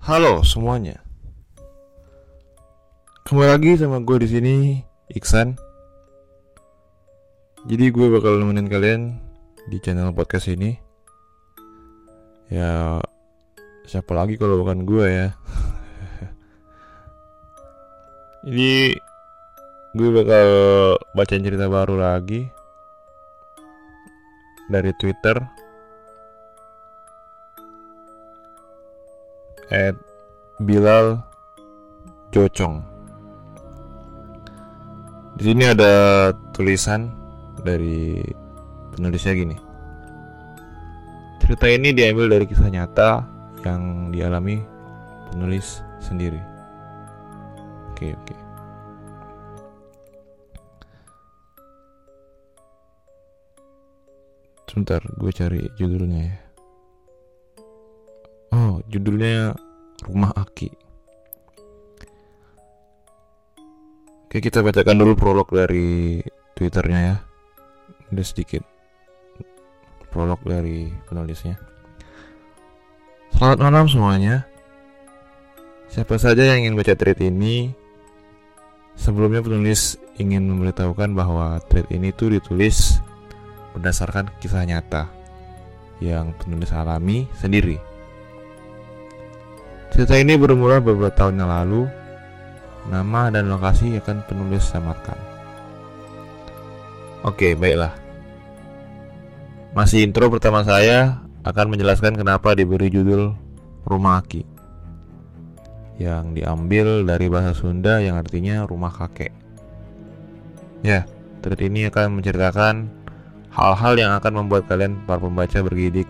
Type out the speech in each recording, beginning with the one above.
Halo semuanya. Kembali lagi sama gue di sini, Iksan. Jadi gue bakal nemenin kalian di channel podcast ini. Ya siapa lagi kalau bukan gue ya. Jadi gue bakal bacain cerita baru lagi dari Twitter at Bilal Jocong. Di sini ada tulisan dari penulisnya gini. Cerita ini diambil dari kisah nyata yang dialami penulis sendiri. Oke, oke. Sebentar, gue cari judulnya ya. Judulnya Rumah Aki. Oke, kita bacakan dulu prolog dari Twitternya ya. Ada sedikit prolog dari penulisnya. Selamat malam semuanya. Siapa saja yang ingin baca tweet ini, sebelumnya penulis ingin memberitahukan bahwa tweet ini tuh ditulis berdasarkan kisah nyata yang penulis alami sendiri. Cerita ini bermula beberapa tahun yang lalu. Nama dan lokasi akan penulis samarkan. Oke, baiklah. Masih intro pertama saya akan menjelaskan kenapa diberi judul Rumah Aki. Yang diambil dari bahasa Sunda yang artinya rumah kakek. Ya, thread ini akan menceritakan hal-hal yang akan membuat kalian para pembaca bergidik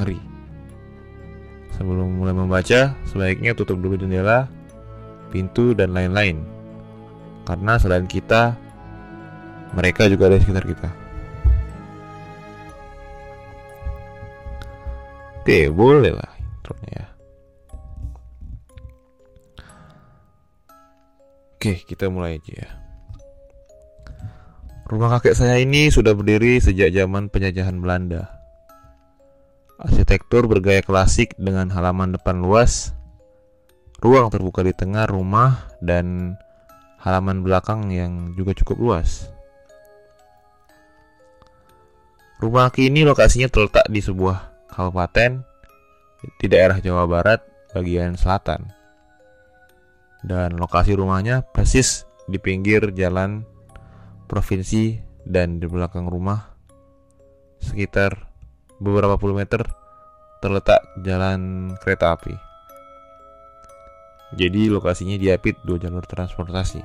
ngeri. Sebelum mulai membaca, sebaiknya tutup dulu jendela, pintu, dan lain-lain. Karena selain kita, mereka juga ada di sekitar kita. Oke, boleh lah intronya ya. Oke, kita mulai aja ya. Rumah kakek saya ini sudah berdiri sejak zaman penjajahan Belanda. Arsitektur bergaya klasik dengan halaman depan luas, ruang terbuka di tengah rumah, dan halaman belakang yang juga cukup luas. Rumah ini lokasinya terletak di sebuah kabupaten di daerah Jawa Barat bagian selatan. Dan lokasi rumahnya persis di pinggir jalan provinsi dan di belakang rumah sekitar beberapa puluh meter terletak jalan kereta api. Jadi lokasinya diapit dua jalur transportasi.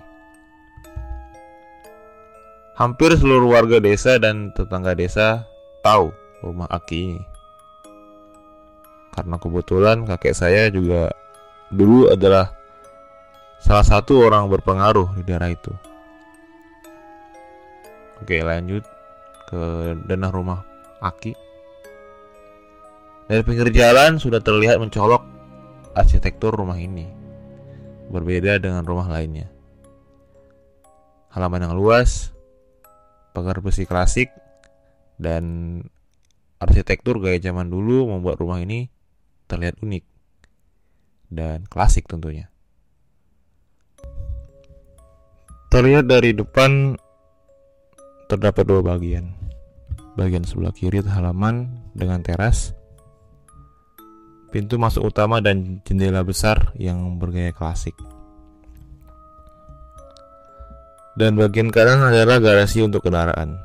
Hampir seluruh warga desa dan tetangga desa tahu rumah Aki ini. Karena kebetulan kakek saya juga dulu adalah salah satu orang berpengaruh di daerah itu. Oke lanjut ke denah rumah Aki. Dari pinggir jalan sudah terlihat mencolok arsitektur rumah ini. Berbeda dengan rumah lainnya. Halaman yang luas, pagar besi klasik, dan arsitektur gaya zaman dulu membuat rumah ini terlihat unik dan klasik tentunya. Terlihat dari depan terdapat dua bagian. Bagian sebelah kiri halaman dengan teras, pintu masuk utama dan jendela besar yang bergaya klasik. Dan bagian kanan adalah garasi untuk kendaraan.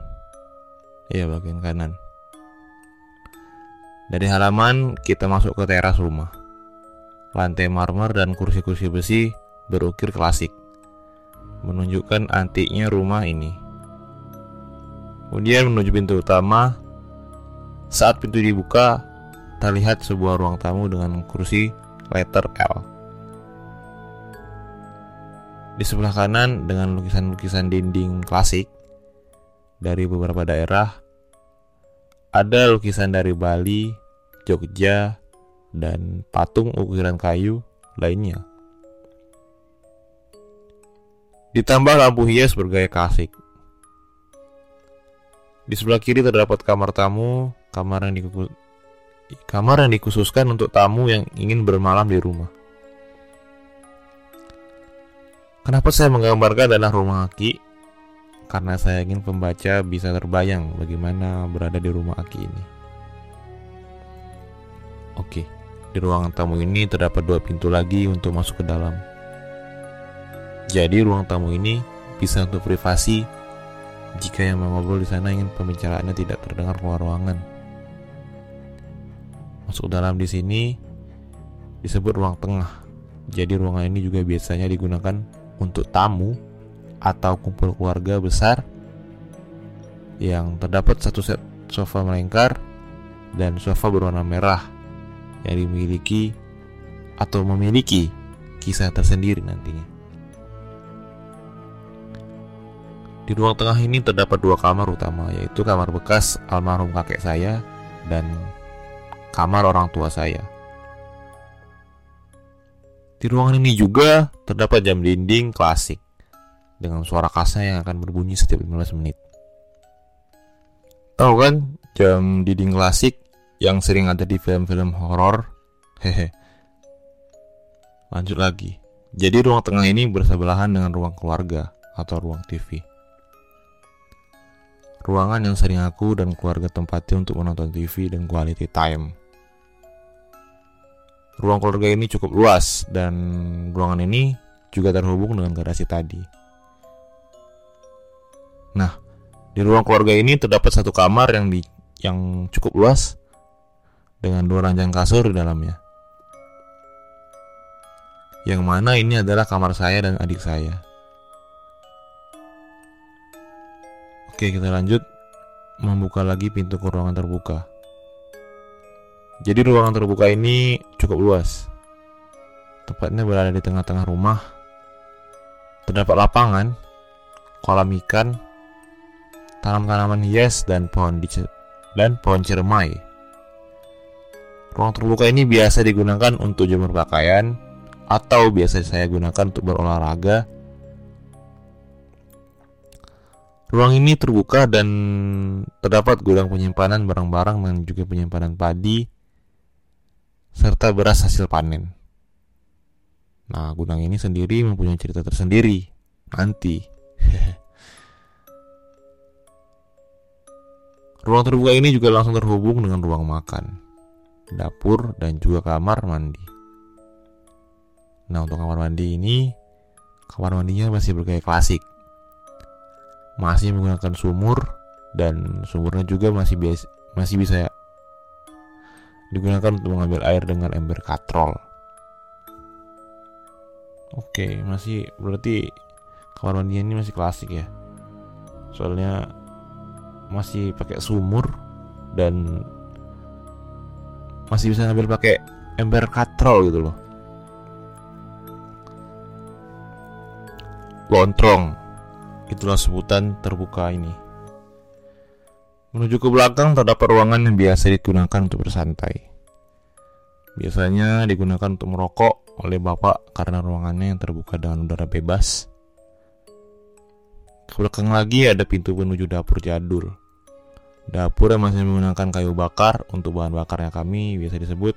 Iya, bagian kanan. Dari halaman kita masuk ke teras rumah. Lantai marmer dan kursi-kursi besi berukir klasik, menunjukkan antiknya rumah ini. Kemudian menuju pintu utama. Saat pintu dibuka, terlihat sebuah ruang tamu dengan kursi letter L. Di sebelah kanan dengan lukisan-lukisan dinding klasik dari beberapa daerah. Ada lukisan dari Bali, Jogja, dan patung ukiran kayu lainnya. Ditambah lampu hias bergaya klasik. Di sebelah kiri terdapat kamar tamu, kamar yang, kamar yang dikhususkan untuk tamu yang ingin bermalam di rumah. Kenapa saya menggambarkan adalah rumah Aki? Karena saya ingin pembaca bisa terbayang bagaimana berada di rumah Aki ini. Oke, di ruangan tamu ini terdapat dua pintu lagi untuk masuk ke dalam. Jadi ruang tamu ini bisa untuk privasi jika yang mengobrol di sana ingin pembicaraannya tidak terdengar keluar ruangan. Masuk dalam di sini disebut ruang tengah. Jadi ruangan ini juga biasanya digunakan untuk tamu atau kumpul keluarga besar yang terdapat satu set sofa melingkar dan sofa berwarna merah yang dimiliki atau memiliki kisah tersendiri nantinya. Di ruang tengah ini terdapat dua kamar utama, yaitu kamar bekas almarhum kakek saya dan kamar orang tua saya. Di ruangan ini juga terdapat jam dinding klasik dengan suara khasnya yang akan berbunyi setiap 15 menit. Tahu kan jam dinding klasik yang sering ada di film-film horor? Hehe. Lanjut lagi. Jadi ruang tengah ini bersebelahan dengan ruang keluarga atau ruang TV. Ruangan yang sering aku dan keluarga tempati untuk menonton TV dan quality time. Ruang keluarga ini cukup luas dan ruangan ini juga terhubung dengan garasi tadi. Nah, di ruang keluarga ini terdapat satu kamar yang di yang cukup luas dengan dua ranjang kasur di dalamnya. Yang mana ini adalah kamar saya dan adik saya. Oke, kita lanjut membuka lagi pintu ke ruangan terbuka. Jadi ruangan terbuka ini cukup luas. Tepatnya berada di tengah-tengah rumah. Terdapat lapangan, kolam ikan, tanaman-tanaman hias dan pohon dan pohon cermai. Ruang terbuka ini biasa digunakan untuk jemur pakaian atau biasa saya gunakan untuk berolahraga. Ruang ini terbuka dan terdapat gudang penyimpanan barang-barang dan juga penyimpanan padi serta beras hasil panen. Nah, gudang ini sendiri mempunyai cerita tersendiri. Nanti. ruang terbuka ini juga langsung terhubung dengan ruang makan, dapur, dan juga kamar mandi. Nah, untuk kamar mandi ini, kamar mandinya masih bergaya klasik. Masih menggunakan sumur dan sumurnya juga masih biasa, masih bisa digunakan untuk mengambil air dengan ember katrol. Oke, masih berarti kamar mandi ini masih klasik ya. Soalnya masih pakai sumur dan masih bisa ngambil pakai ember katrol gitu loh. Lontrong. Itulah sebutan terbuka ini. Menuju ke belakang terdapat ruangan yang biasa digunakan untuk bersantai. Biasanya digunakan untuk merokok oleh bapak karena ruangannya yang terbuka dengan udara bebas. Ke belakang lagi ada pintu menuju dapur jadul. Dapur yang masih menggunakan kayu bakar untuk bahan bakarnya kami biasa disebut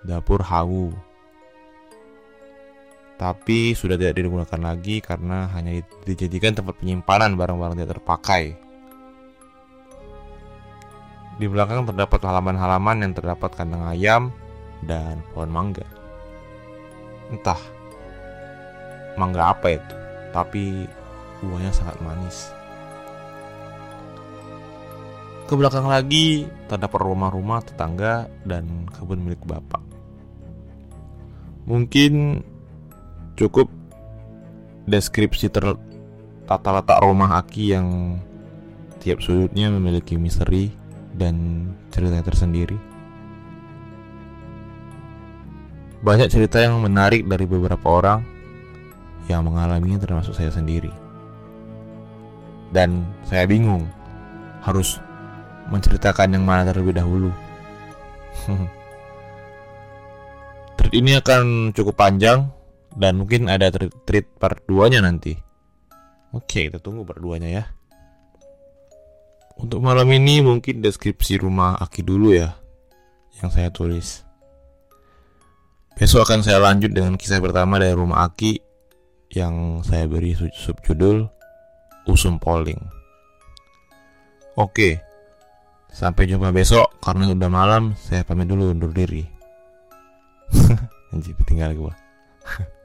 dapur hawu. Tapi sudah tidak digunakan lagi karena hanya dijadikan tempat penyimpanan barang-barang tidak terpakai. Di belakang terdapat halaman-halaman yang terdapat kandang ayam dan pohon mangga. Entah mangga apa itu, tapi buahnya sangat manis. Ke belakang lagi terdapat rumah-rumah tetangga dan kebun milik bapak. Mungkin cukup deskripsi tata letak rumah Aki yang tiap sudutnya memiliki misteri dan cerita tersendiri. Banyak cerita yang menarik dari beberapa orang yang mengalaminya termasuk saya sendiri. Dan saya bingung harus menceritakan yang mana terlebih dahulu. treat ini akan cukup panjang dan mungkin ada treat part 2 nya nanti. Oke, kita tunggu part 2 nya ya. Untuk malam ini mungkin deskripsi rumah Aki dulu ya. yang saya tulis. Besok akan saya lanjut dengan kisah pertama dari rumah Aki yang saya beri subjudul Usum Polling. Oke, sampai jumpa besok karena udah malam. Saya pamit dulu undur diri. Anjir, tinggal gua.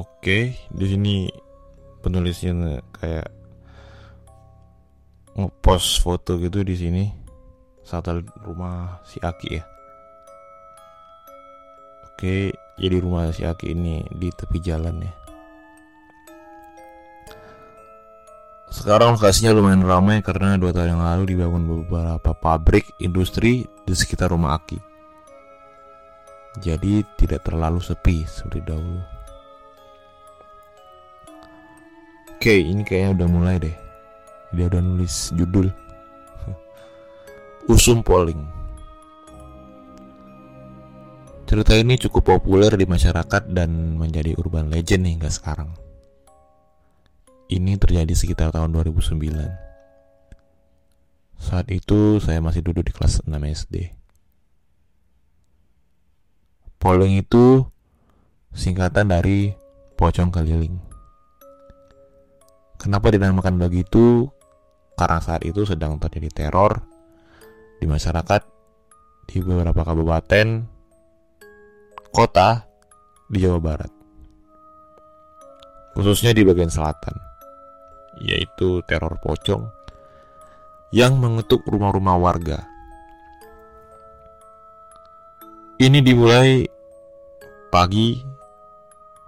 Oke, di sini penulisnya kayak ngepost foto gitu di sini satu rumah si Aki ya. Oke, jadi rumah si Aki ini di tepi jalan ya. Sekarang lokasinya lumayan ramai karena dua tahun yang lalu dibangun beberapa pabrik industri di sekitar rumah Aki. Jadi tidak terlalu sepi seperti dahulu. Oke, ini kayaknya udah mulai deh. Dia udah nulis judul. Usum Polling. Cerita ini cukup populer di masyarakat dan menjadi urban legend hingga sekarang. Ini terjadi sekitar tahun 2009. Saat itu saya masih duduk di kelas 6 SD. Polling itu singkatan dari pocong keliling. Kenapa dinamakan begitu? Karena saat itu sedang terjadi teror di masyarakat di beberapa kabupaten kota di Jawa Barat. Khususnya di bagian selatan, yaitu teror pocong yang mengetuk rumah-rumah warga. Ini dimulai pagi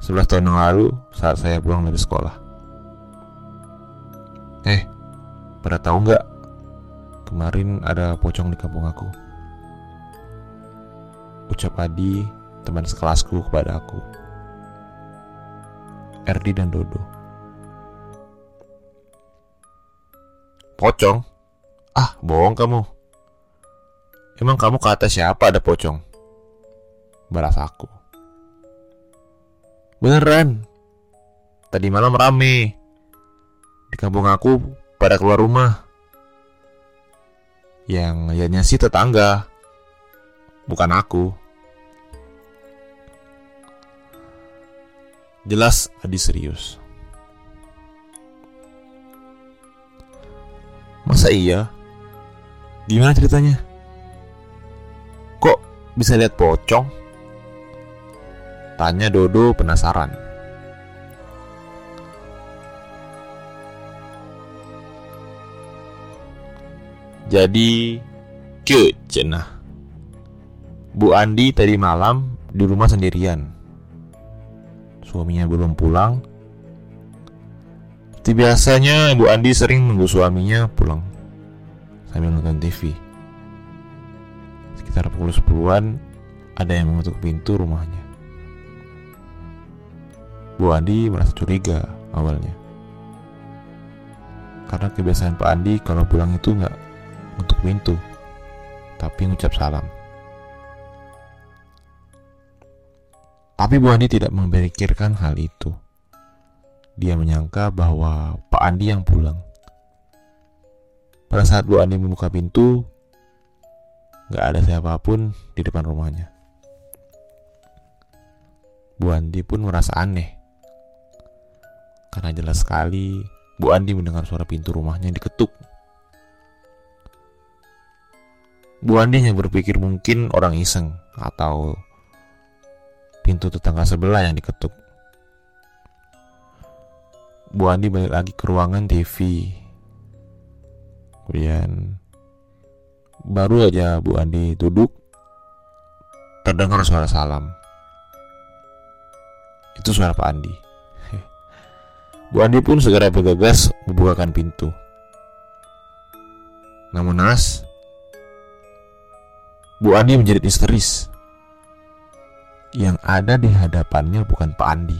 11 tahun yang lalu saat saya pulang dari sekolah. Eh, pada tahu nggak? Kemarin ada pocong di kampung aku. Ucap Adi, teman sekelasku kepada aku. Erdi dan Dodo. Pocong? Ah, bohong kamu. Emang kamu kata siapa ada pocong? Balas aku. Beneran. Tadi malam rame. Di kampung aku pada keluar rumah. Yang lihatnya sih tetangga, bukan aku. Jelas Adi serius. Masa iya? Gimana ceritanya? Kok bisa lihat pocong? Tanya Dodo penasaran. Jadi ke cenah. Bu Andi tadi malam di rumah sendirian. Suaminya belum pulang. Seperti biasanya Bu Andi sering nunggu suaminya pulang sambil nonton TV. Sekitar pukul 10-an ada yang mengetuk pintu rumahnya. Bu Andi merasa curiga awalnya. Karena kebiasaan Pak Andi kalau pulang itu nggak untuk pintu, tapi mengucap salam. Tapi Bu Andi tidak memikirkan hal itu. Dia menyangka bahwa Pak Andi yang pulang. Pada saat Bu Andi membuka pintu, nggak ada siapa pun di depan rumahnya. Bu Andi pun merasa aneh. Karena jelas sekali Bu Andi mendengar suara pintu rumahnya diketuk Bu Andi hanya berpikir mungkin orang iseng atau pintu tetangga sebelah yang diketuk. Bu Andi balik lagi ke ruangan TV. Kemudian baru aja Bu Andi duduk terdengar suara salam. Itu suara Pak Andi. Bu Andi pun segera bergegas membukakan pintu. Namun Nas, Bu Andi menjadi histeris. Yang ada di hadapannya bukan Pak Andi,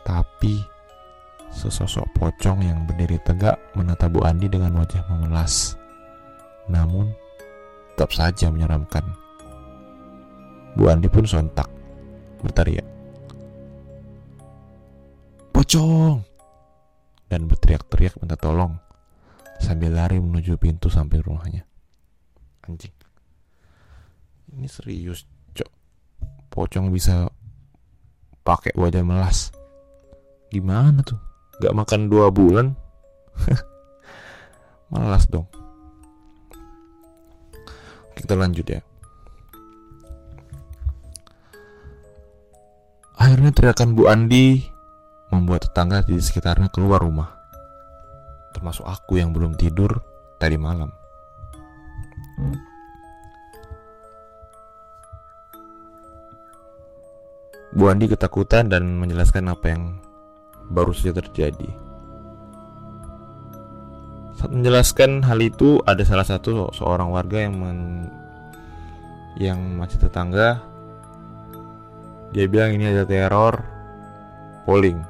tapi sesosok pocong yang berdiri tegak menatap Bu Andi dengan wajah memelas. Namun, tetap saja menyeramkan. Bu Andi pun sontak, berteriak. Pocong! Dan berteriak-teriak minta tolong. sambil lari menuju pintu samping rumahnya. Anjing. Ini serius, cok. Pocong bisa pakai wajah melas. Gimana tuh? Gak makan dua bulan? melas dong. Kita lanjut ya. Akhirnya teriakan Bu Andi membuat tetangga di sekitarnya keluar rumah. Termasuk aku yang belum tidur tadi malam. Bu Andi ketakutan dan menjelaskan apa yang baru saja terjadi. Saat menjelaskan hal itu, ada salah satu seorang warga yang men yang masih tetangga dia bilang ini ada teror polling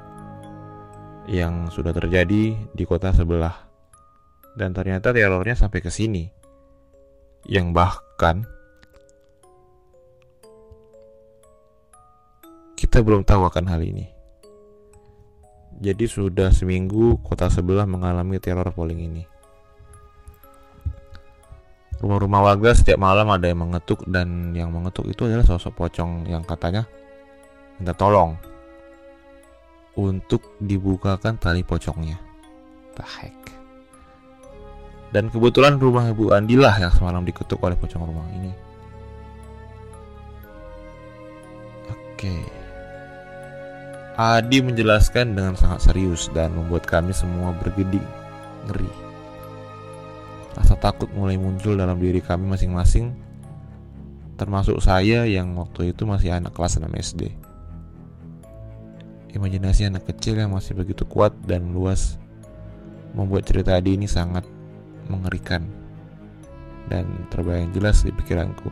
yang sudah terjadi di kota sebelah. Dan ternyata terornya sampai ke sini. Yang bahkan kita belum tahu akan hal ini. Jadi sudah seminggu kota sebelah mengalami teror polling ini. Rumah-rumah warga setiap malam ada yang mengetuk dan yang mengetuk itu adalah sosok pocong yang katanya minta tolong untuk dibukakan tali pocongnya. The heck. Dan kebetulan rumah Ibu Andilah yang semalam diketuk oleh pocong rumah ini. Oke. Adi menjelaskan dengan sangat serius dan membuat kami semua bergeding, ngeri. Rasa takut mulai muncul dalam diri kami masing-masing, termasuk saya yang waktu itu masih anak kelas 6 SD. Imajinasi anak kecil yang masih begitu kuat dan luas membuat cerita Adi ini sangat mengerikan dan terbayang jelas di pikiranku.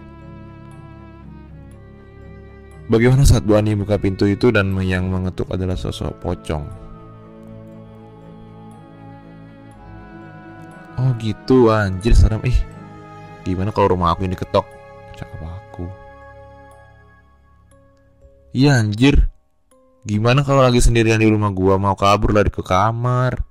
Bagaimana saat Bu Ani buka pintu itu dan yang mengetuk adalah sosok pocong? Oh gitu anjir serem ih. Gimana kalau rumah aku ini ketok? Cakap aku. Iya anjir. Gimana kalau lagi sendirian di rumah gua mau kabur lari ke kamar?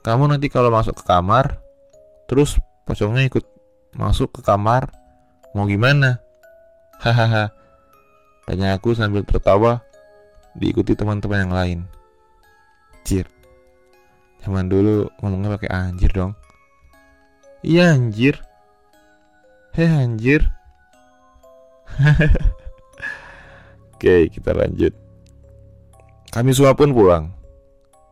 Kamu nanti kalau masuk ke kamar, terus pocongnya ikut masuk ke kamar, mau gimana? Hahaha. Tanya aku sambil tertawa, diikuti teman-teman yang lain. Anjir. Zaman dulu ngomongnya pakai anjir dong. Iya anjir. Heh anjir Oke kita lanjut Kami semua pun pulang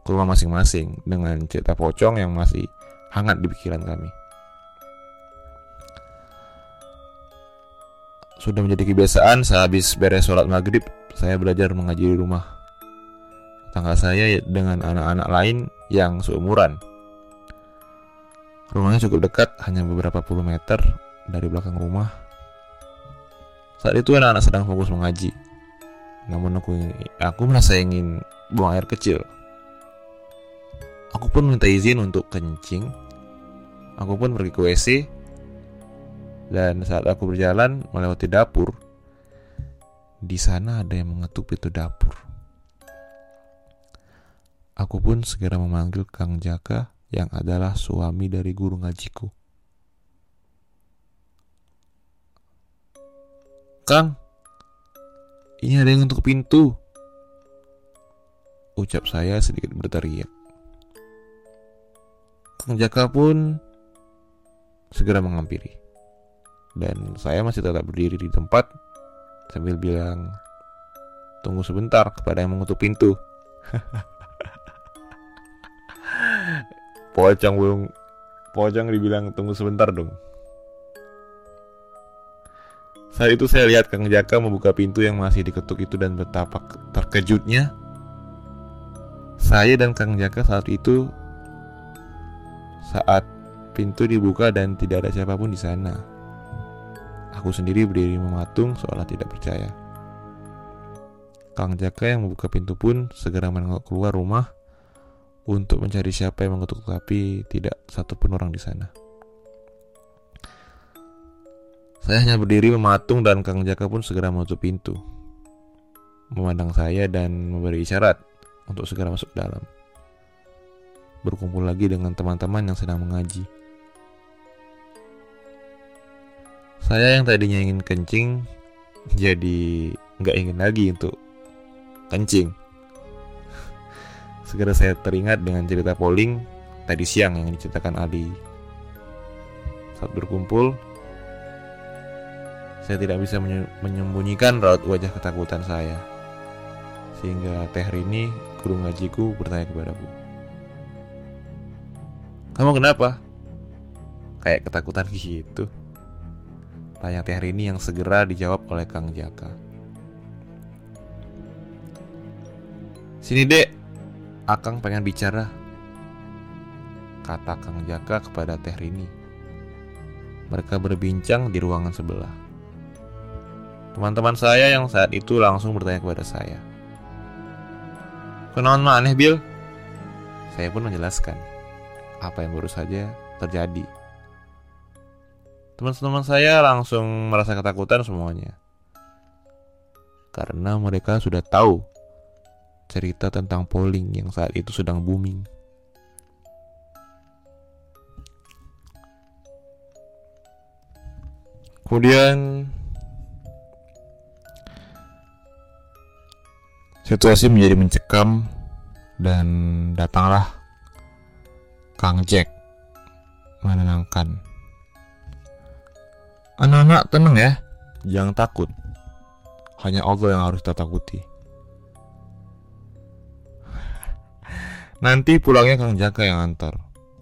Ke rumah masing-masing Dengan cerita pocong yang masih hangat di pikiran kami Sudah menjadi kebiasaan sehabis beres sholat maghrib Saya belajar mengaji di rumah Tangga saya dengan anak-anak lain yang seumuran Rumahnya cukup dekat, hanya beberapa puluh meter dari belakang rumah. Saat itu anak-anak sedang fokus mengaji. Namun aku aku merasa ingin buang air kecil. Aku pun minta izin untuk kencing. Aku pun pergi ke WC. Dan saat aku berjalan melewati dapur, di sana ada yang mengetuk pintu dapur. Aku pun segera memanggil Kang Jaka yang adalah suami dari guru ngajiku. Kang, ini ada yang untuk pintu. Ucap saya sedikit berteriak. Kang Jaka pun segera menghampiri. Dan saya masih tetap berdiri di tempat sambil bilang, tunggu sebentar kepada yang mengutuk pintu. pocong belum, pocong dibilang tunggu sebentar dong. Saat itu saya lihat Kang Jaka membuka pintu yang masih diketuk itu dan betapa terkejutnya saya dan Kang Jaka saat itu saat pintu dibuka dan tidak ada siapa pun di sana. Aku sendiri berdiri mematung seolah tidak percaya. Kang Jaka yang membuka pintu pun segera menengok keluar rumah untuk mencari siapa yang mengetuk tapi tidak satupun orang di sana. Saya hanya berdiri mematung dan Kang Jaka pun segera menutup pintu. memandang saya dan memberi isyarat untuk segera masuk dalam. Berkumpul lagi dengan teman-teman yang sedang mengaji. Saya yang tadinya ingin kencing, jadi nggak ingin lagi untuk kencing. Segera saya teringat dengan cerita polling tadi siang yang diceritakan Ali. Saat berkumpul, saya tidak bisa menyembunyikan raut wajah ketakutan saya. Sehingga Teh Rini, guru ngajiku, bertanya kepadaku. Kamu kenapa? Kayak ketakutan gitu. Tanya Teh Rini yang segera dijawab oleh Kang Jaka. Sini dek, Akang pengen bicara. Kata Kang Jaka kepada Teh Rini. Mereka berbincang di ruangan sebelah. Teman-teman saya yang saat itu langsung bertanya kepada saya. Kenalan aneh Bill? Saya pun menjelaskan apa yang baru saja terjadi Teman-teman saya langsung merasa ketakutan semuanya. Karena mereka sudah tahu cerita tentang polling yang saat itu sedang booming. Kemudian situasi menjadi mencekam dan datanglah Kang Jack menenangkan Anak-anak tenang ya, jangan takut. Hanya Allah yang harus kita takuti. Nanti pulangnya Kang Jaka yang antar.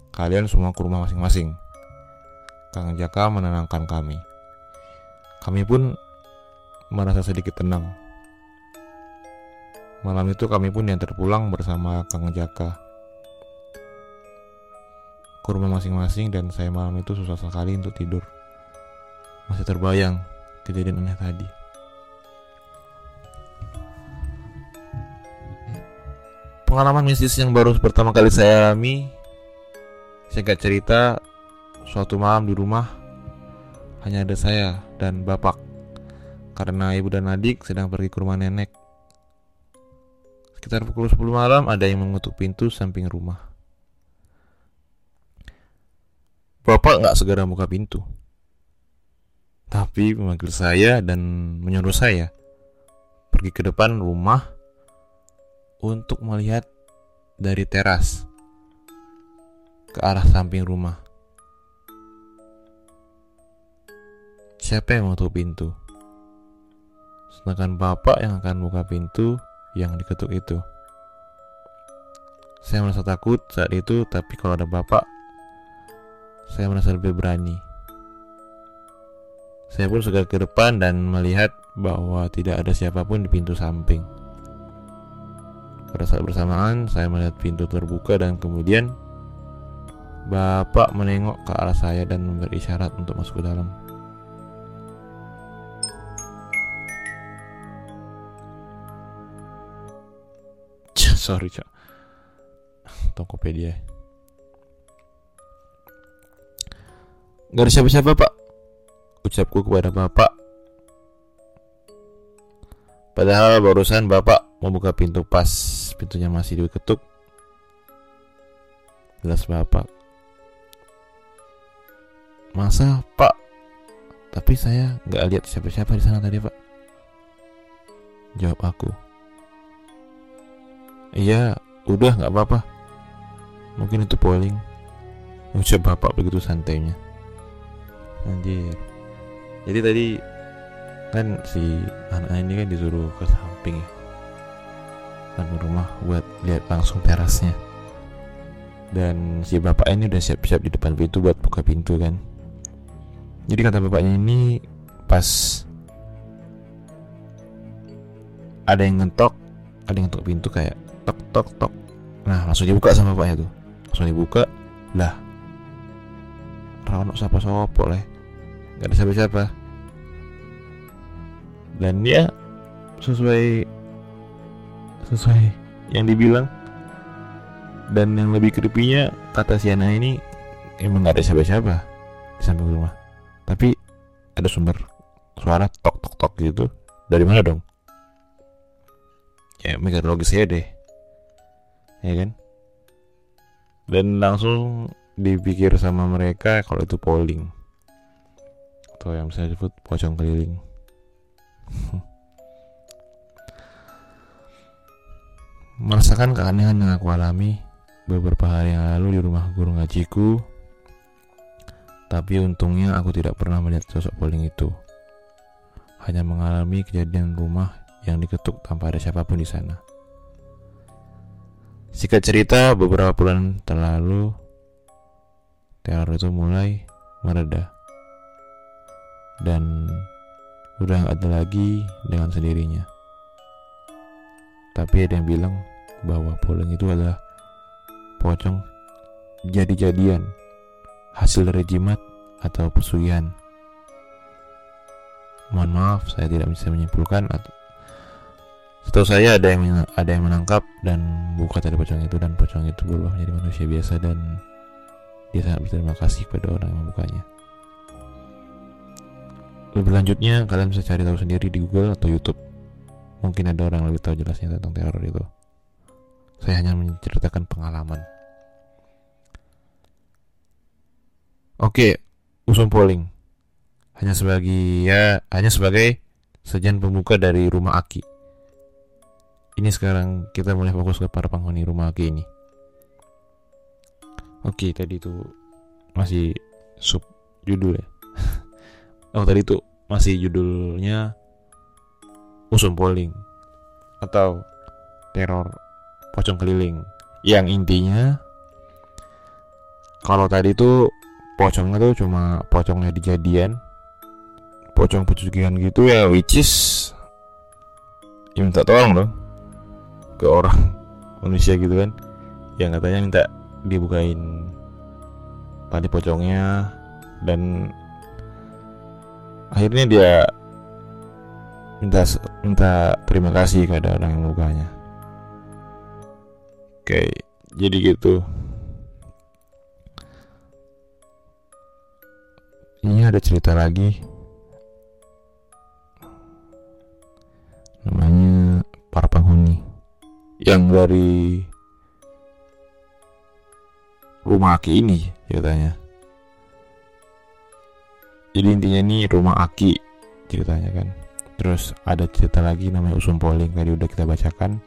Kalian semua ke rumah masing-masing. Kang Jaka menenangkan kami. Kami pun merasa sedikit tenang. Malam itu kami pun yang terpulang bersama Kang Jaka ke rumah masing-masing dan saya malam itu susah sekali untuk tidur. Masih terbayang kejadian aneh tadi. Pengalaman mistis yang baru pertama kali saya alami Saya gak cerita Suatu malam di rumah Hanya ada saya dan bapak Karena ibu dan adik sedang pergi ke rumah nenek Sekitar pukul 10 malam ada yang mengutuk pintu samping rumah Bapak gak segera buka pintu tapi memanggil saya dan menyuruh saya pergi ke depan rumah untuk melihat dari teras ke arah samping rumah. Siapa yang tutup pintu? Sedangkan bapak yang akan buka pintu yang diketuk itu. Saya merasa takut saat itu, tapi kalau ada bapak, saya merasa lebih berani. Saya pun segera ke depan dan melihat bahwa tidak ada siapa pun di pintu samping. Pada saat bersamaan, saya melihat pintu terbuka dan kemudian Bapak menengok ke arah saya dan memberi isyarat untuk masuk ke dalam. Sorry, Cak. Tokopedia. Gak ada siapa-siapa, Pak ucapku kepada bapak. Padahal barusan bapak membuka pintu pas pintunya masih diketuk. Jelas bapak. Masa pak? Tapi saya nggak lihat siapa-siapa di sana tadi pak. Jawab aku. Iya, udah nggak apa-apa. Mungkin itu polling. Ucap bapak begitu santainya. Anjir. Jadi tadi kan si anak ini kan disuruh ke samping ya. Samping rumah buat lihat langsung terasnya. Dan si bapak ini udah siap-siap di depan pintu buat buka pintu kan. Jadi kata bapaknya ini pas ada yang ngetok ada yang ngetok pintu kayak tok tok tok. Nah langsung dibuka sama bapaknya tuh. Langsung dibuka lah rawan siapa siapa lah nggak ada siapa-siapa. Dan dia sesuai sesuai yang dibilang dan yang lebih creepy kata si Ana ini emang nggak ada siapa-siapa di samping rumah. Tapi ada sumber suara tok tok tok gitu. Dari mana dong? Ya mikir logis ya deh. Ya kan? Dan langsung dipikir sama mereka kalau itu polling. Atau yang bisa disebut pocong keliling. Merasakan keanehan yang aku alami beberapa hari yang lalu di rumah guru ngajiku. Tapi untungnya aku tidak pernah melihat sosok polling itu. Hanya mengalami kejadian rumah yang diketuk tanpa ada siapa pun di sana. Singkat cerita, beberapa bulan terlalu teror itu mulai mereda dan udah nggak ada lagi dengan sendirinya. Tapi ada yang bilang bahwa polling itu adalah pocong jadi-jadian hasil dari jimat atau pesugihan. Mohon maaf, saya tidak bisa menyimpulkan atau Setahu saya ada yang ada yang menangkap dan buka tadi pocong itu dan pocong itu berubah menjadi manusia biasa dan dia sangat berterima kasih kepada orang yang membukanya. Lebih lanjutnya kalian bisa cari tahu sendiri di Google atau YouTube. Mungkin ada orang yang lebih tahu jelasnya tentang teror itu. Saya hanya menceritakan pengalaman. Oke, usum polling. Hanya sebagai ya hanya sebagai sejen pembuka dari rumah Aki ini sekarang kita mulai fokus ke para penghuni rumah Aki ini. Oke, tadi itu masih sub judul ya. oh, tadi itu masih judulnya Usum Polling atau teror pocong keliling. Yang intinya kalau tadi itu pocongnya tuh cuma pocongnya dijadian pocong pesugihan gitu ya which is ya minta tolong dong ke orang manusia gitu kan yang katanya minta dibukain tali pocongnya dan akhirnya dia minta minta terima kasih kepada orang yang membukanya. Oke jadi gitu. Ini ada cerita lagi. Namanya para penghuni. Yang dari rumah Aki ini ceritanya. Jadi intinya ini rumah Aki ceritanya kan. Terus ada cerita lagi namanya Usum Polling tadi udah kita bacakan.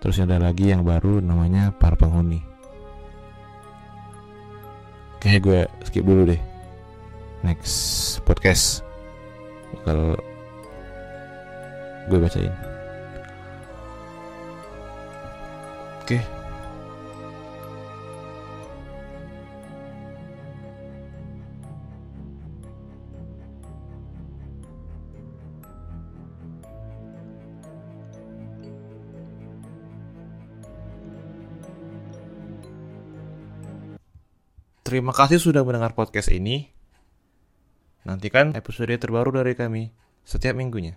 Terus ada lagi yang baru namanya para penghuni. Kayaknya gue skip dulu deh. Next podcast bakal gue bacain. Oke. Terima kasih sudah mendengar podcast ini. Nantikan episode terbaru dari kami setiap minggunya.